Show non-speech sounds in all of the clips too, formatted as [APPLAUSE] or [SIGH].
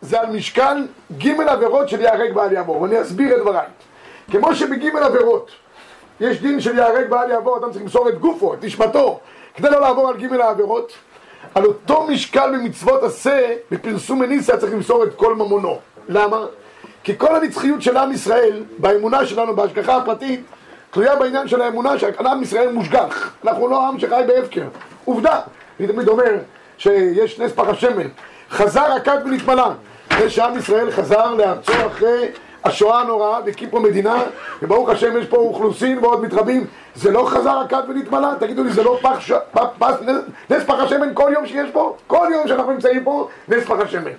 זה על משקל ג' עבירות של ייהרג בעל יעבור, ואני אסביר את דבריי. כמו שבג' עבירות יש דין של ייהרג בעל יעבור, אדם צריך למסור את גופו, את נשמתו, כדי לא לעבור על ג' העבירות, על אותו משקל במצוות עשה, בפרסום מניסה צריך למסור את כל ממונו. למה? כי כל הנצחיות של עם ישראל, באמונה שלנו, בהשגחה הפרטית, תלויה בעניין של האמונה שעם ישראל מושגח. אנחנו לא עם שחי בהפקר. עובדה. אני תמיד אומר שיש נס פח השמן. חזר הכת ונתמלא. זה שעם ישראל חזר לארצו אחרי השואה הנוראה והקים פה מדינה, וברוך השם יש פה אוכלוסין ועוד מתרבים. זה לא חזר הכת ונתמלא? תגידו לי, זה לא פח ש... פ... פס... נס פח השמן כל יום שיש פה? כל יום שאנחנו נמצאים פה, נס פח השמן.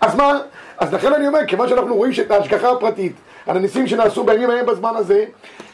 אז מה? אז לכן אני אומר, כיוון שאנחנו רואים שאת ההשגחה הפרטית, על הניסים שנעשו בימים ההם בזמן הזה,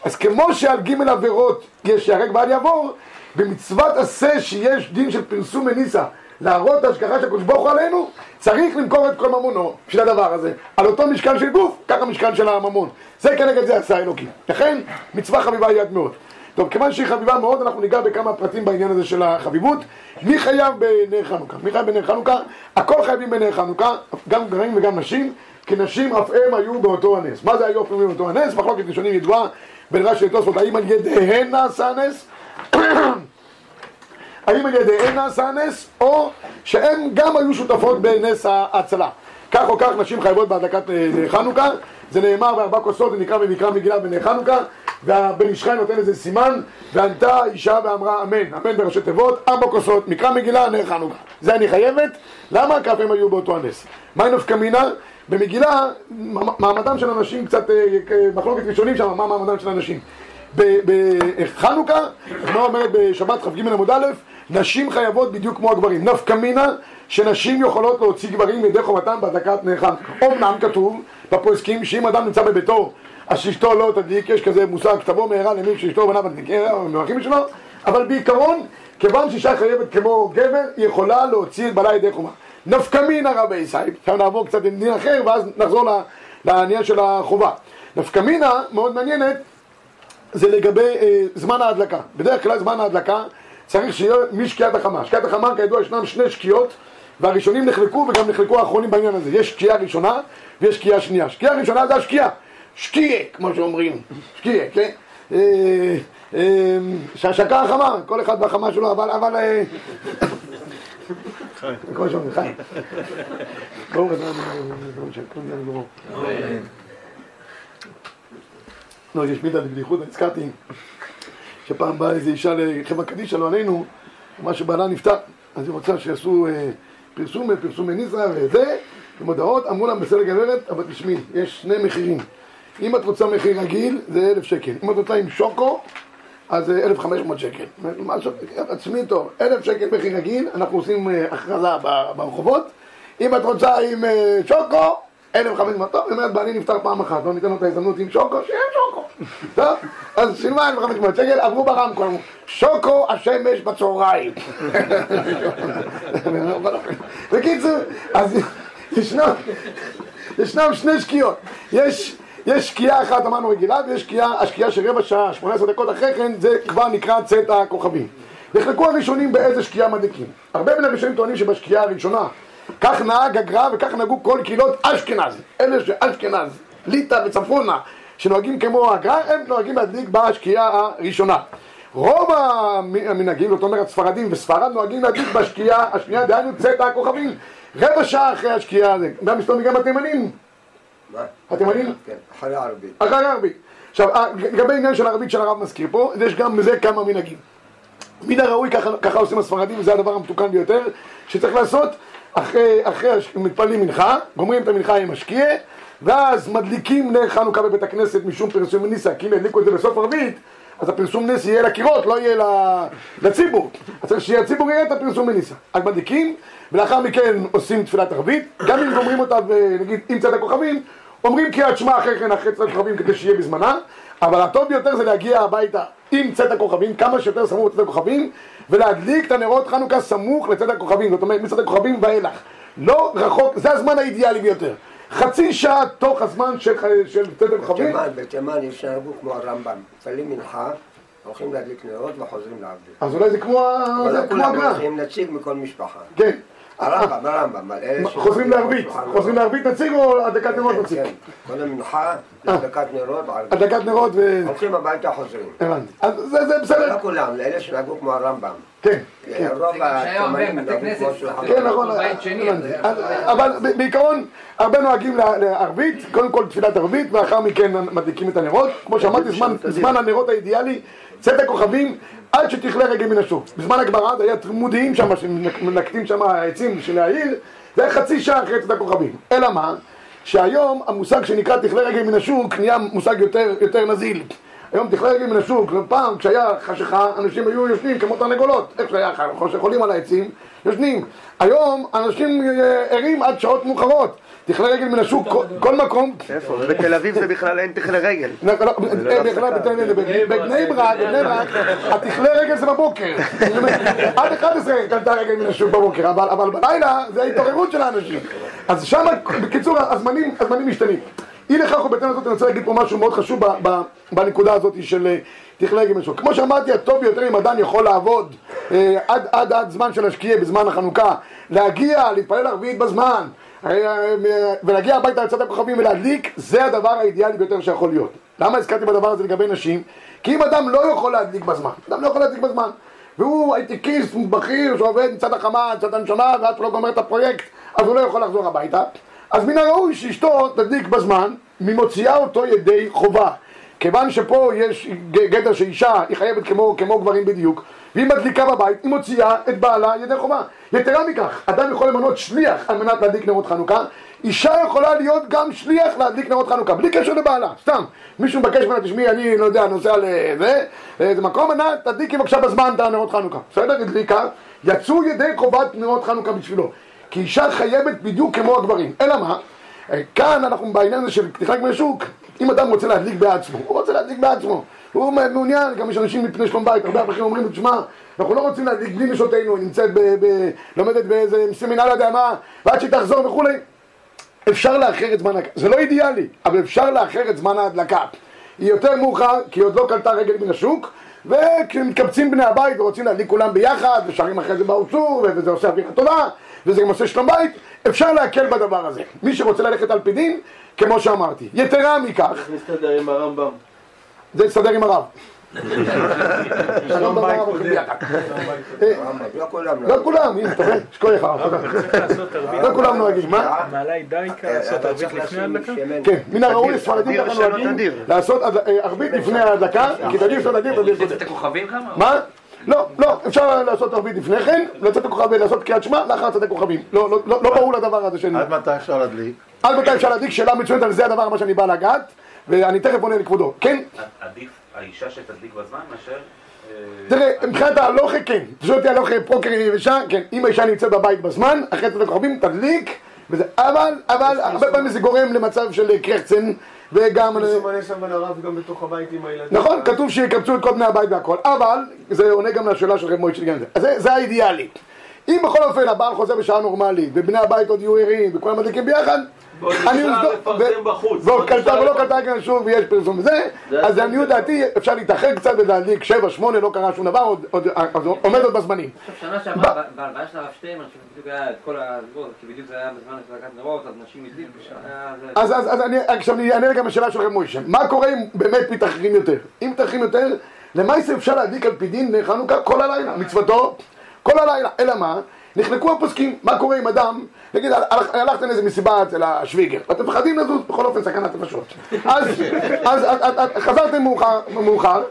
אז כמו שעל ג' עבירות יש שיהרג ואל יעבור, במצוות עשה שיש דין של פרסום מניסה, להראות את ההשגחה של הקדוש ברוך הוא עלינו, צריך למכור את כל ממונו בשביל הדבר הזה. על אותו משקל של גוף, ככה משקל של הממון. זה כנגד זה עשה אלוקים. לכן, מצווה חביבה היא עד מאוד. טוב, כיוון שהיא חביבה מאוד, אנחנו ניגע בכמה פרטים בעניין הזה של החביבות. מי חייב בנר חנוכה? מי חייב בנר חנוכה? הכל חייבים בנר חנוכה, גם גברים וגם נשים, כי נשים אף הם היו באותו הנס. מה זה היו הם באותו הנס? מחלוקת ראשונים ידועה בין רש"י לתוספות, האם על ידיהן נעשה הנס? האם על ידיהן נעשה הנס, או שהן גם היו שותפות בנס ההצלה. כך או כך נשים חייבות בהדלקת חנוכה, זה נאמר בארבע כוסות, זה נקרא במקרא מגילה בנר חנוכה, והבן איש חי נותן לזה סימן, וענתה האישה ואמרה אמן, אמן בראשי תיבות, ארבע כוסות, מקרא מגילה, נר חנוכה. זה אני חייבת, למה? כי הם היו באותו הנס. מה נפקא מינה? במגילה, מעמדם של אנשים קצת, מחלוקת ראשונים שם, מה מעמדם של אנשים. בחנוכה, הגמרא אומרת בשבת כ"ג עמוד א', נשים חייבות בדיוק כמו הגברים. נפקא מינה שנשים יכולות להוציא גברים מידי חובתם בהדלקת חנוכה. אמנם כתוב בפוסקים שאם אדם נמצא בביתו אז שאשתו לא תדליק, יש כזה מושג, תבוא מהרה למי שאשתו ובניו תדליק, מברכים שלו, אבל בעיקרון, כיוון שאישה חייבת כמו גבר, היא יכולה להוציא את בעלה ידי חומה. נפקא מינה רבי ישי, עכשיו נעבור קצת לדין אחר ואז נחזור לעניין של החובה. נפקא מינה, מאוד מעניינת, זה לגבי אה, זמן ההדלקה. בדרך כלל זמן ההדלקה צריך שיהיה משקיעת החמה. שקיעת החמה כידוע ישנם שני שקיעות והראשונים נחלקו וגם נחלקו האחרונים בעניין הזה. יש שקיעה ראשונה ויש שקיעה שנייה. שקיעה ראשונה זה השקיעה. שקיעה, כמו שאומרים. שקיעה, כן? שהשקה החמה, כל אחד והחמה שלו, אבל... אבל כמו שאומרים, חי. ברוך אתה לא, יש מידה בבדיחות, הזכרתי שפעם באה איזו אישה לחברה קדישא, לא עלינו, מה שבעלה נפטר, אז היא רוצה שיעשו פרסום, פרסום מניסה וזה, ומודעות, אמרו לה, בסדר גברת, אבל תשמעי, יש שני מחירים. אם את רוצה מחיר רגיל, זה אלף שקל. אם את רוצה עם שוקו, אז זה חמש מאות שקל. עצמי טוב, אלף שקל מחיר רגיל, אנחנו עושים הכרזה ברחובות. אם את רוצה עם שוקו, חמש מאות, טוב, היא אומרת, בעלי נפטר פעם אחת, לא ניתן לו את ההזדמנות עם שוקו, שיהיה שוקו. טוב, אז שילמה אלף חמש מאות שקל, עברו ברמקול, שוקו השמש בצהריים. [LAUGHS] בקיצור, אז ישנם שני שקיעות. יש... יש שקיעה אחת אמרנו רגילה ויש שקיעה, השקיעה של רבע שעה, 18 דקות אחרי כן זה כבר נקרא צאת הכוכבים. נחלקו הראשונים באיזה שקיעה מדליקים. הרבה מן הראשונים טוענים שבשקיעה הראשונה כך נהג הגר"א וכך נהגו כל קהילות אשכנז. אלה שאשכנז, ליטא וצפונה שנוהגים כמו הגר"א הם נוהגים להדליק בשקיעה הראשונה. רוב המנהגים, זאת אומרת ספרדים וספרד נוהגים להדליק בשקיעה השנייה, דהיינו צאת הכוכבים. רבע שעה אחרי השקיעה. גם מסתובבים גם התימנים התימנים? כן, אחרי הערבית. אחרי הערבית. עכשיו, לגבי העניין של הערבית של הרב מזכיר פה, יש גם בזה כמה מנהגים. מן הראוי, ככה, ככה עושים הספרדים, וזה הדבר המתוקן ביותר, שצריך לעשות, אחרי, אחרי מתפללים מנחה, גומרים את המנחה עם משקיע, ואז מדליקים נר חנוכה בבית הכנסת משום פרסום ניסה, כי אם ידליקו את זה בסוף ערבית, אז הפרסום נס יהיה לקירות, לא יהיה לציבור. אז צריך שהציבור יראה את הפרסום בניסה. אז מדליקים, ולאחר מכן עושים תפילת ערבית, גם אם גומרים אותה, נגיד, עם צד הכוכבים, אומרים קריאת שמע אחרי כן, אחרי צאת הכוכבים, כדי שיהיה בזמנה, אבל הטוב ביותר זה להגיע הביתה עם צאת הכוכבים, כמה שיותר סמוך לצאת הכוכבים, ולהדליק את הנרות חנוכה סמוך לצאת הכוכבים, זאת אומרת, מצאת הכוכבים ואילך. לא רחוק, זה הזמן האידיאלי ביותר. חצי שעה תוך הזמן של, של צאת הכוכבים. בתימן, בתימן יש נהגו כמו הרמב"ם, מפעלים מנחה, הולכים להדליק נרות וחוזרים לעבוד. אז אולי זה כמו לא זה כמו כולם הגר"א. הולכים נציג מכל משפחה. כן. הרמב"ם, הרמב"ם, על אלה ש- חוזרים לערבית, חוזרים לערבית נציג או הדלקת נרות נציג? כן, קודם מנחה, הדלקת נרות, ערבית. הדלקת נרות ו... הולכים הביתה, חוזרים. הבנתי. אז זה זה לא בסדר. כולם, לאלה שנהגו כמו הרמב"ם. כן, כן. רוב נהגו כמו. כן, נכון. אבל- בעיקרון, הרבה נוהגים לערבית, קודם כל תפילת ערבית, ואחר מכן מדליקים את הנרות. כמו שאמרתי, זמן הנרות האידיאלי, צאת הכוכבים, עד שתכלה רגל מן השוק. בזמן הגמרא היה תמודיים שם, שמנקטים שם העצים של העיר, זה היה חצי שעה אחרי צאת הכוכבים. אלא מה? שהיום המושג שנקרא תכלה רגל מן השוק נהיה מושג יותר, יותר נזיל. היום תכלה רגל מן השוק, פעם כשהיה חשיכה אנשים היו יושנים כמו תרנגולות, איך שהיה חושך, עולים על העצים, יושנים. היום אנשים אה, ערים עד שעות מאוחרות. תכלה רגל מן השוק, כל- מקום, איפה? בתל אביב זה בכלל אין תכלי רגל. לא, לא, בכלל בתל אביב, בבני ברק, בבני ברק, התכלה רגל זה בבוקר. עד 11 קלטה רגל מן השוק בבוקר, אבל אבל בלילה זה ההתעוררות של האנשים. אז שם, בקיצור, הזמנים משתנים. אי לכך ובהתאם לזאת אני רוצה להגיד פה משהו מאוד חשוב ב- ב- בנקודה הזאת של אה, תכלה רגל מן השוק. כמו שאמרתי, הטוב ביותר אם אדם יכול לעבוד אה, עד- עד עד זמן של השקיעה בזמן החנוכה, להגיע, להתפלל ערבית בזמן. אה, ולהגיע הביתה לצד הכוכבים ולהדליק, זה הדבר האידיאלי ביותר שיכול להיות. למה הזכרתי בדבר הזה לגבי נשים? כי אם אדם לא יכול להדליק בזמן, אדם לא יכול להדליק בזמן, והוא הייטקיסט בכיר שעובד מצד החמה, מצד הנשמה, ועד שהוא לא גומר את הפרויקט, אז הוא לא יכול לחזור הביתה, אז מן הראוי שאשתו תדליק בזמן, ממוציאה אותו ידי חובה. כיוון שפה יש גדר שאישה היא חייבת כמו, כמו גברים בדיוק, והיא מדליקה בבית, היא מוציאה את בעלה ידי חובה. יתרה מכך, אדם יכול למנות שליח על מנת להדליק נרות חנוכה, אישה יכולה להיות גם שליח להדליק נרות חנוכה, בלי קשר לבעלה, סתם. מישהו מבקש ממנה, תשמעי, אני לא יודע, נוסע לזה, לאיזה מקום, ענה, תדליקי בבקשה בזמן את הנרות חנוכה. בסדר, הדליקה, יצאו ידי חובת נרות חנוכה בשבילו. כי אישה חייבת בדיוק כמו הגברים. אלא מה? אה, כאן אנחנו בעניין הזה של פתיחת מהשוק, אם אדם רוצה להדליק בעצמו, הוא רוצה להדליק בעצמו, הוא מעוניין, גם יש אנשים מפני שלום בית, הרבה אברכים אומרים, תשמע, אנחנו לא רוצים להדליק בלי נשותינו, היא נמצאת, ב, ב, לומדת באיזה סמינר, לא יודע מה, ועד שהיא תחזור וכולי, אפשר לאחר את זמן ההדלקה, זה לא אידיאלי, אבל אפשר לאחר את זמן ההדלקה. היא יותר מאוחר, כי היא עוד לא קלטה רגל מן השוק, וכשמתקבצים בני הבית ורוצים להדליק כולם ביחד, ושרים אחרי זה באור צור, וזה עושה אווירה טובה, וזה גם עושה שלום בית, אפשר להקל בדבר הזה. מי שרוצה ללכת על פי דין, כמו שאמרתי. יתרה מכך, נסתדר עם הרמב"ם? זה יסתדר עם הרב. [LAUGHS] בית והרב הולכים ביחד. אה, הרמב"ם, לא כולם. לא כולם, הנה, אתה רואה, שכוח לך. לא כולם נוהגים, מה? מעלה היא דייקה לעשות אבל ערבית צריך לפני ההדלקה? כן, מן הראוי לספרדים תדיר ככה נוהגים. לעשות אה, ערבית לפני ההדלקה, כי תדיר שלא תדיר, תדיר קודם. את הכוכבים כמה? מה? לא, לא, אפשר לעשות ערבית לפני כן, לצאת הכוכבים, לעשות קריאת שמע, לאחר צאת הכוכבים. לא, לא, לא לא ברור לדבר הזה של... עד מתי אפשר להדליק? עד מתי אפשר להדליק? שאלה מצוינת על זה הדבר מה שאני בא לגעת, ואני תכף עונה לכבודו. כן? עדיף האישה שתדליק בזמן מאשר... אה, תראה, מבחינת ההלוכה כן. אתה שואל אותי הלוכה פוקר יבשה, כן. אם האישה נמצאת בבית בזמן, אחרי צאת הכוכבים, תדליק. וזה, אבל, אבל, הרבה פעמים זה גורם למצב של קרחצן, וגם... סימני סמן הרב גם בתוך הבית עם הילדים. נכון, כתוב שיקבצו את כל בני הבית והכל, אבל זה עונה גם לשאלה של רב מוישה. אז זה, זה האידיאלי. אם בכל אופן הבעל חוזר בשעה נורמלית, ובני הבית עוד יהיו ערים, וכולם מדליקים ביחד, אני ו- בחוץ. ועוד עוד קלטה ולא. קלטה כאן שוב, ויש פרסום וזה, זה אז זה לעניות זה. דעתי אפשר להתאחר קצת ולהדליק שבע, שמונה, לא קרה שום דבר, עוד- עומד עוד בזמנים. עכשיו שנה שעברה, בהלוויה של הרב שטיינמן, שבדיוק היה את כל הדיבור, כי בדיוק זה היה בזמן הדלקת נרות, אז נשים הדליקו. אז, עכשיו אני אענה גם לשאלה של רב מוישה. מה קורה אם באמת מתאחרים יותר? אם מתאחרים יותר, למעשה אפשר להדליק על פי דין חנוכה כל הלילה, מצוותו כל הלילה. אלא מה? נחלקו הפוסקים. מה קורה עם אדם, נגיד הלכ- הלכתם לאיזה מסיבה אצל השוויגר, ואתם מפחדים לזוז, בכל אופן סכנת נפשות. אז, חזרתם מאוחר,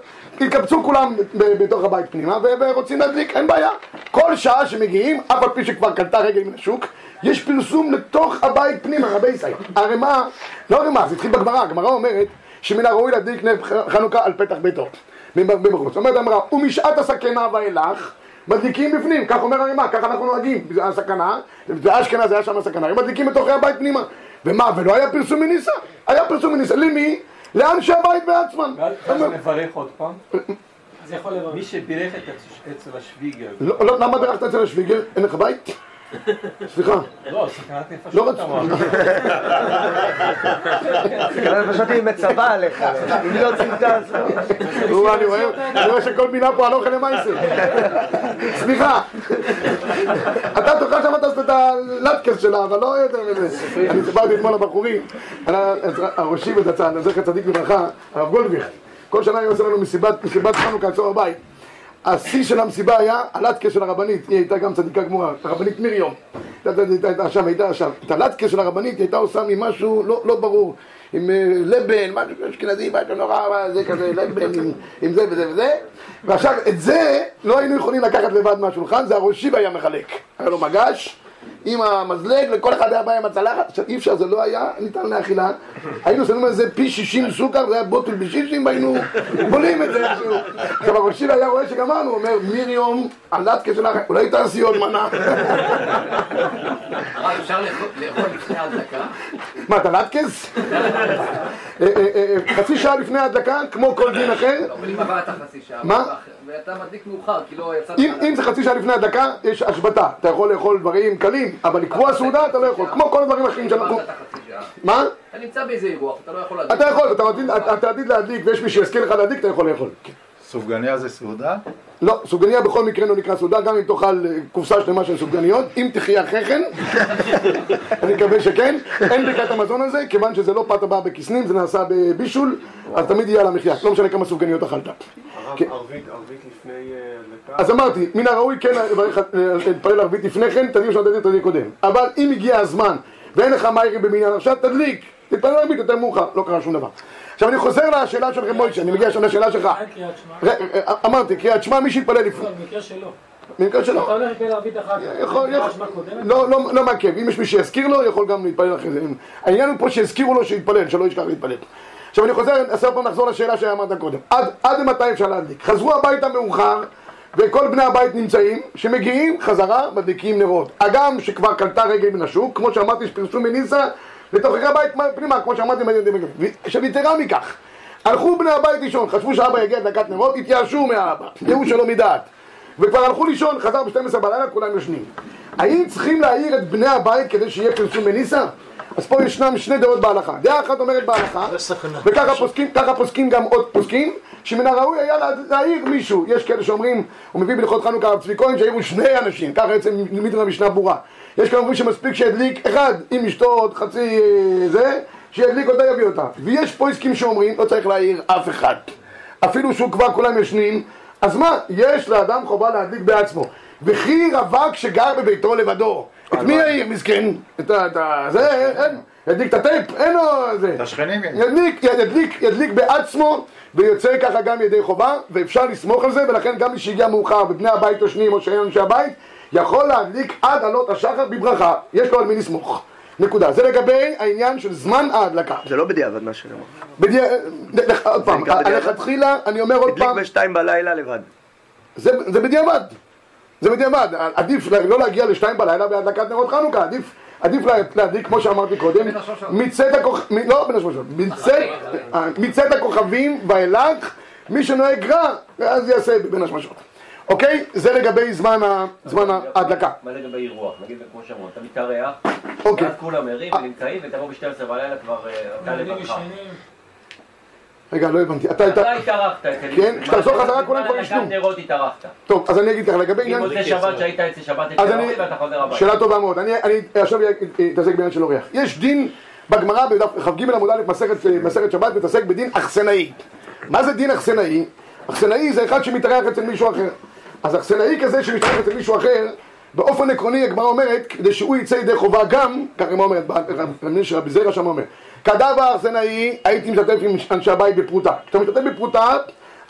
התקבצו כולם בתוך הבית פנימה ורוצים להדליק, אין בעיה. כל שעה שמגיעים, אף על פי שכבר קלטה רגל מן השוק, יש פרסום לתוך הבית פנימה, רבי ישראל. הרי מה, לא הרי מה, זה התחיל בגמרא, הגמרא אומרת שמן הראוי להדליק חנוכה על פתח ביתו, מבחוץ. אומרת הגמרא, ומשעת הסכנה ואילך, מדליקים בפנים, כך אומר הרימה, ככה אנחנו נוהגים, זה הסכנה, באשכנז היה שם הסכנה, הם מדליקים בתוכי הבית פנימה. ומה, ולא היה פרסום מניסה? היה פרסום מניסה, למי? לאנשי הבית בעצמם. ואז נברך עוד פעם. זה. מי שבירך אצל השוויגר. לא, לא, למה בירכת אצל השוויגר? אין לך בית? סליחה, לא, סכנת נפשות. לא. סכנת נפשות היא מצווה עליך, אם לא צמתה אז לא. נו, אני רואה, אני רואה שכל מילה פה הלוך למעשה. סליחה, אתה תוכל שם את הלטקס שלה, אבל לא יותר מזה. אני סיפרתי אתמול לבחורים, הראשי ודצן, זכר צדיק לברכה, הרב גולדוויכט, כל שנה היה עושה לנו מסיבת מסיבת חנוכה אצלו בבית. השיא של המסיבה היה הלטקה של הרבנית, היא הייתה גם צדיקה גמורה, הרבנית מרים. הייתה- שם, הייתה שם. את הלטקה של הרבנית היא הייתה עושה ממשהו לא, לא ברור, עם אה, לבן, משהו אשכנזי, משהו נורא, זה כזה לבן, עם, עם זה וזה וזה. ועכשיו, את זה לא היינו יכולים לקחת לבד מהשולחן, זה הראשי היה מחלק. היה לו מגש. עם המזלג, לכל אחד היה בא עם הצלחת, עכשיו אי אפשר, זה לא היה ניתן לאכילה. היינו שמים על זה פי 60 סוכר, זה היה בוטל בשישים, והיינו בולים את זה איכשהו. עכשיו הראשי היה רואה שגמרנו, אומר, מרים, הלטקה שלך, אולי תעשי עוד מנה. אפשר לאכול לפני ההדלקה? מה, אתה לטקס? אה, אה, אה, חצי שעה לפני ההדלקה, כמו כל דין אחר. לא, אבל אם עברת חצי שעה, מה? ואתה מדליק מאוחר, כי לא יצאת... אם, אם זה חצי שעה לפני ההדלקה, יש השבתה. אתה יכול לאכול דברים קלים, אבל לקבוע סעודה אתה לא יכול. כמו כל הדברים האחרים שאנחנו... מה? אתה נמצא באיזה אירוח, אתה לא יכול להדליק. אתה יכול, אתה עתיד- אתה עתיד להדליק, ויש מי שיזכיר לך להדליק, אתה יכול לאכול. סופגניה זה סעודה? לא, סופגניה בכל מקרה לא נקרא סעודה, גם אם תאכל אה, קופסה שלמה של סופגניות, אם תחיה אחרי כן, [LAUGHS] אני מקווה שכן, אין ברכת המזון הזה, כיוון שזה לא פת הבאה בכיסנים, זה נעשה בבישול, אז תמיד יהיה על המחיה, לא משנה כמה סופגניות אכלת. הרב, כן. ערבית, ערבית לפני אה, הדלקה. אז אמרתי, מן הראוי כן אה, להתפלל ערבית לפני כן, תדליק שם תדליק תדליק קודם. אבל אם הגיע הזמן ואין לך מיירים במניין עכשיו, תדליק, תתפלל ערבית יותר מאוחר, לא קרה שום דבר. עכשיו אני חוזר לשאלה של רב מוישה, אני מגיע עכשיו לשאלה שלך. שמע? ר- אה, אמרתי, קריאת שמע מי שיתפלל לפני. לא, במקרה שלו. במקרה שלו. אתה הולך להתפלל ערבית אחר כך. לא, לא, לא מעכב, אם יש מי שיזכיר לו, יכול גם להתפלל אחרי זה. העניין הוא פה שיזכירו לו שיתפלל, שלא ישכח להתפלל. עכשיו אני חוזר, עוד פעם נחזור לשאלה שאמרת קודם. עד, מתי אפשר להדליק? חזרו הביתה מאוחר, וכל בני הבית נמצאים, שמגיעים חזרה, מדליקים נרות. הגם שכבר קלטה רגל מן השוק, כמו שאמרתי, יש פרסום מניסה, לתוככי הבית פנימה, כמו שאמרתי, עכשיו יתרה מכך, הלכו בני הבית לישון, חשבו שאבא יגיע הדלקת נרות, התייאשו מהאבא, ייאוש שלא מדעת. וכבר הלכו לישון, חזר ב-12 בלילה, כולם יושנים. האם צריכים להעיר את בני הבית כדי שיהיה פרסום בניסה? אז פה ישנם שני דעות בהלכה. דעה אחת אומרת בהלכה, וככה פוסקים, פוסקים גם עוד פוסקים, שמן הראוי היה לה- להעיר מישהו. יש כאלה שאומרים, הוא מביא בהלכות חנוכה הרב צבי כהן, שהעירו שני אנשים, ככה בעצם לימד המשנה ברורה. יש כאלה אומרים שמספיק שידליק אחד עם אשתו עוד חצי אה, זה, שידליק אותה יביא אותה. ויש פוסקים שאומרים, לא צריך להעיר אף אחד. אפילו שהוא כבר כולם ישנים, אז מה, יש לאדם חובה להדליק בעצמו. וכי רווק שגר בביתו לבדו, את מי יעיר, מסכן? את ה... זה, אין, ידליק את הטייפ, אין לו זה. את השכנים כן. ידליק, ידליק, ידליק בעצמו, ויוצא ככה גם ידי חובה, ואפשר לסמוך על זה, ולכן גם מי שהגיע מאוחר, ובני הבית יושנים, או שאין אנשי הבית, יכול להדליק עד עלות השחר בברכה. יש לו על מי לסמוך. נקודה. זה לגבי העניין של זמן ההדלקה. זה לא בדיעבד מה שאני אומר. בדיע... לך- עוד פעם, נקרא בדיעבד? לכתחילה, אני אומר עוד הדליק פעם, בשתיים בלילה לבד. זה, זה בדיעבד. זה בדיעבד. עדיף לא להגיע לשתיים בלילה בהדלקת נרות חנוכה. עדיף, עדיף לה- להדליק, כמו שאמרתי קודם, לא אה, מצאת הכוכבים ואילך, מי שנוהג רע, אז יעשה בין השמשות. אוקיי? זה לגבי זמן ה- זמן ההדלקה. מה לגבי אירוח? נגיד כמו שאמרו, אתה מתארח, אוקיי. ואז כולם ערים ונמצאים, ותבוא ב-12 בלילה כבר אה, אתה לבדך. רגע, לא הבנתי. אתה התארחת כן, כשתחזור חזרה כולם כבר ישנו. טוב, אז אני אגיד לך, לגבי אם עניין... מוצא שבת שהיית אצל שבת אז אצל אני, ההורים ואתה חוזר הביתה. שאלה טובה מאוד, אני, אני עכשיו אתעסק בעניין של אורח. יש דין בגמרא בדף כ"ג עמוד א' מסכת, מסכת שבת מתעסק בדין אכסנאי. מה זה דין אכסנאי? אכסנאי זה אחד שמתארח אצל מישהו אחר. אז אכסנאי כזה שמתארח אצל מישהו אחר, באופן עקרוני הגמרא אומרת, כדי שהוא יצא ידי חובה גם, ככה היא אומרת, רבי רבי זרע שם אומר, כדאבה האכסנאי הייתי משתתף עם אנשי הבית בפרוטה. כשאתה משתתף בפרוטה,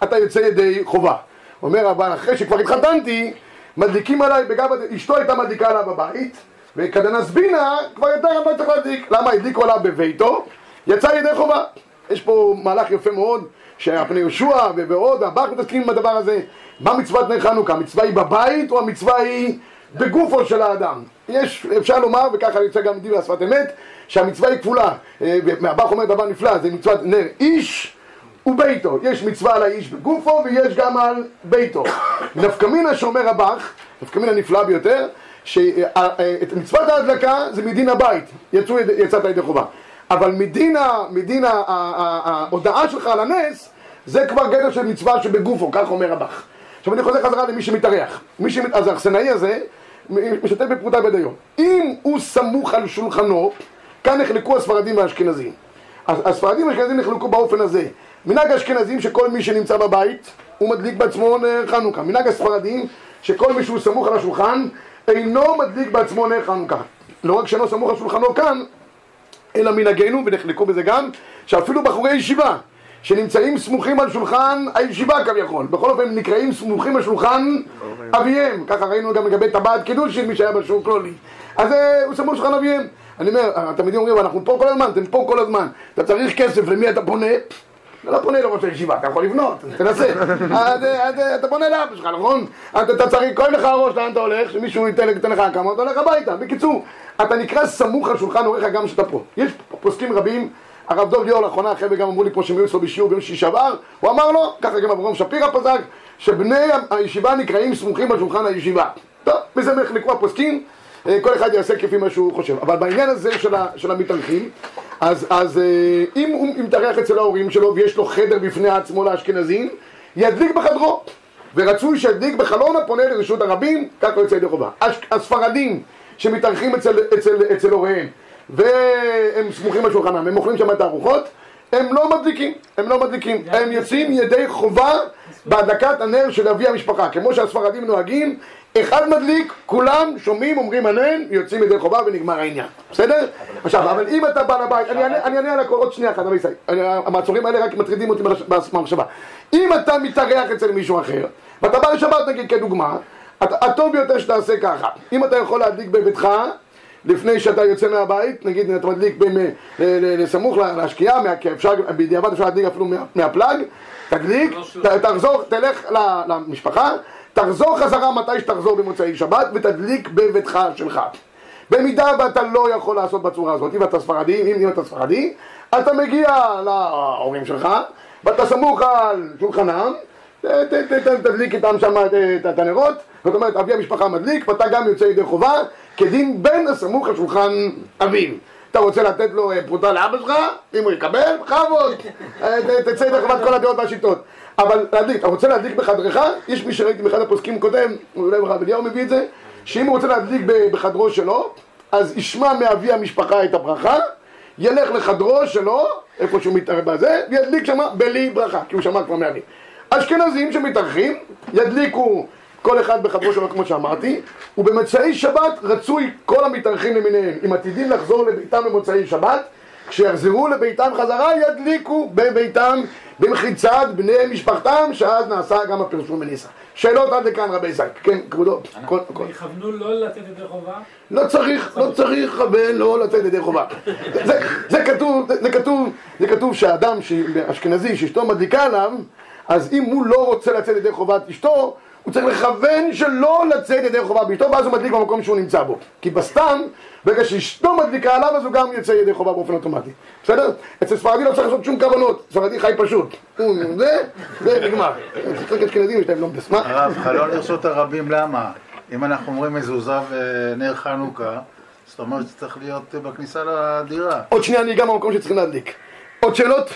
אתה יוצא ידי חובה. אומר אבל אחרי שכבר התחתנתי, מדליקים עליי בגב, אשתו הייתה מדליקה עליו בבית, וכדנסבינה כבר יותר לא צריך להדליק. למה? הדליקו עליו בביתו, יצא ידי חובה. יש פה מהלך יפה מאוד, שהפני יהושע ועוד, והבח מתעסקים עם הדבר הזה. מה מצוות נר חנוכה? המצווה היא בבית או המצווה היא בגופו של האדם? יש, אפשר לומר, וככה יוצא גם דברי השפת אמת, שהמצווה היא כפולה. אה, והבח אומר דבר נפלא, זה מצוות נר איש וביתו. יש מצווה על האיש בגופו ויש גם על ביתו. נפקא מינה שאומר הבח, נפקא מינה נפלא ביותר, שאת מצוות ההדלקה זה מדין הבית, יצאת ידי חובה. אבל מדין, ההודעה שלך על הנס, זה כבר גדר של מצווה שבגופו, כך אומר רבך. עכשיו אני חוזר חזרה למי שמתארח. מי שמת... אז האכסנאי הזה משתתף בפרוטה בדיון. אם הוא סמוך על שולחנו, כאן נחלקו הספרדים והאשכנזים. הספרדים והאשכנזים נחלקו באופן הזה. מנהג האשכנזים שכל מי שנמצא בבית הוא מדליק בעצמו נר חנוכה. מנהג הספרדים שכל מי שהוא סמוך על השולחן אינו מדליק בעצמו נר חנוכה. לא רק שאינו סמוך על שולחנו כאן, אלא מנהגנו, ונחלקו בזה גם, שאפילו בחורי ישיבה שנמצאים סמוכים על שולחן הישיבה כביכול, בכל אופן נקראים סמוכים על שולחן אביהם, ככה ראינו גם לגבי טבעת קידושין, מי שהיה בשיעור כלולי. אז אה, הוא סמוך שולחן אביהם. אני אומר, התלמידים אומרים, אנחנו פה כל הזמן, אתם פה כל הזמן, אתה צריך כסף, למי אתה פונה? אתה לא פונה לראש הישיבה, אתה יכול לבנות, תנסה. אתה פונה לאבא שלך, נכון? אתה צריך, כואב לך הראש לאן אתה הולך, שמישהו ייתן לך כמה, אתה הולך הביתה. בקיצור, אתה נקרא סמוך על שולחן הוריך גם כשאתה פה. יש פוסקים רבים, הרב דב ליאור לאחרונה, החבר'ה גם אמרו לי פה שהם היו אצלו בשיעור ביום שישי שעבר, הוא אמר לו, ככה גם אברהם שפירא פסק, שבני הישיבה נקראים סמוכים על שולחן הישיבה. טוב, בזה נחלקו הפוסקים, אה, כל אחד יעשה כפי מה שהוא חושב. אבל בעניין הזה של, של המתארחים, אז, אז אה, אם הוא מתארח אצל ההורים שלו ויש לו חדר בפני עצמו לאשכנזים, ידליק בחדרו. ורצוי שידליק בחלון הפונה לרשות הרבים, כך יוצא ידי חובה. הספרדים שמתארחים אצל, אצל, אצל הוריהם והם סמוכים על שולחנם, הם אוכלים שם את הארוחות, הם לא מדליקים, הם לא מדליקים, הם יוצאים ידי חובה בהדלקת הנר של אבי המשפחה, כמו שהספרדים נוהגים, אחד מדליק, כולם שומעים, אומרים אמן, יוצאים ידי חובה ונגמר העניין, בסדר? עכשיו, אבל אם אתה בעל הבית, אני אענה- על הכל עוד שנייה אחת, ישראל, המעצורים האלה רק מטרידים אותי במחשבה. אם אתה מתארח אצל מישהו אחר, ואתה בא לשבת נגיד כדוגמה, הט- הטוב ביותר שתעשה ככה, אם אתה יכול להדליק בביתך, לפני שאתה יוצא מהבית, נגיד אתה מדליק ב- מ- ל- ל- לסמוך ל- לשקיעה, מה- כי אפשר, בדיעבד אפשר להדליק אפילו מה- מהפלאג, תדליק, ת- תחזור, תלך למשפחה, תחזור חזרה מתי שתחזור במוצאי שבת ותדליק בביתך שלך. במידה ואתה לא יכול לעשות בצורה הזאת, אם אתה ספרדי, אם, אם אתה ספרדי, אתה מגיע להורים שלך, ואתה סמוך על שולחנם, ת- ת- ת- תדליק איתם שם את- הנרות, זאת אומרת אבי המשפחה מדליק ואתה גם יוצא ידי חובה כדין בן הסמוך על שולחן אביו. אתה רוצה לתת לו אה, פרוטה לאבא שלך, אם הוא יקבל, בכבוד, אה, תצא ידי חובת כל הדעות והשיטות. אבל להדליק, אתה רוצה להדליק בחדרך, יש מי שראיתי באחד הפוסקים כותב, אולי הרב אליהו מביא את זה, שאם הוא רוצה להדליק בחדרו שלו, אז ישמע מאבי המשפחה את הברכה, ילך לחדרו שלו, איפה שהוא מתערב בזה, וידליק שמה בלי ברכה, כי הוא שמע כבר מאבי. אשכנזים שמתארחים, ידליקו כל אחד בחדרו שלו כמו שאמרתי, ובמוצאי שבת רצוי כל המתארחים למיניהם, אם עתידים לחזור לביתם במוצאי שבת, כשיחזרו לביתם חזרה ידליקו בביתם במחיצת בני משפחתם, שאז נעשה גם הפרסום בניסה. שאלות עד לכאן רבי זייק, כן כבודו? יכוונו לא לצאת ידי חובה? לא צריך, לא צריך לכוון, לא לצאת ידי חובה. זה, זה כתוב, זה, כתוב, זה כתוב שהאדם ש- אשכנזי שאשתו מדליקה עליו, אז אם הוא לא רוצה לצאת ידי חובת אשתו, הוא צריך לכוון שלא לצאת ידי חובה באשתו, ואז הוא מדליק במקום שהוא נמצא בו. כי בסתם, ברגע שאשתו מדליקה עליו, אז הוא גם יוצא ידי חובה באופן אוטומטי. בסדר? אצל ספרדי לא צריך לעשות שום כוונות, ספרדי חי פשוט. הוא- זה, זה נגמר. צריך אשכנזים, יש להם לא מדס. מה? הרב, חלון לרשות הרבים, למה? אם אנחנו אומרים מזוזה ונר חנוכה, זאת אומרת שצריך להיות בכניסה לדירה. עוד שנייה אני אגע במקום שצריכים להדליק. עוד שאלות?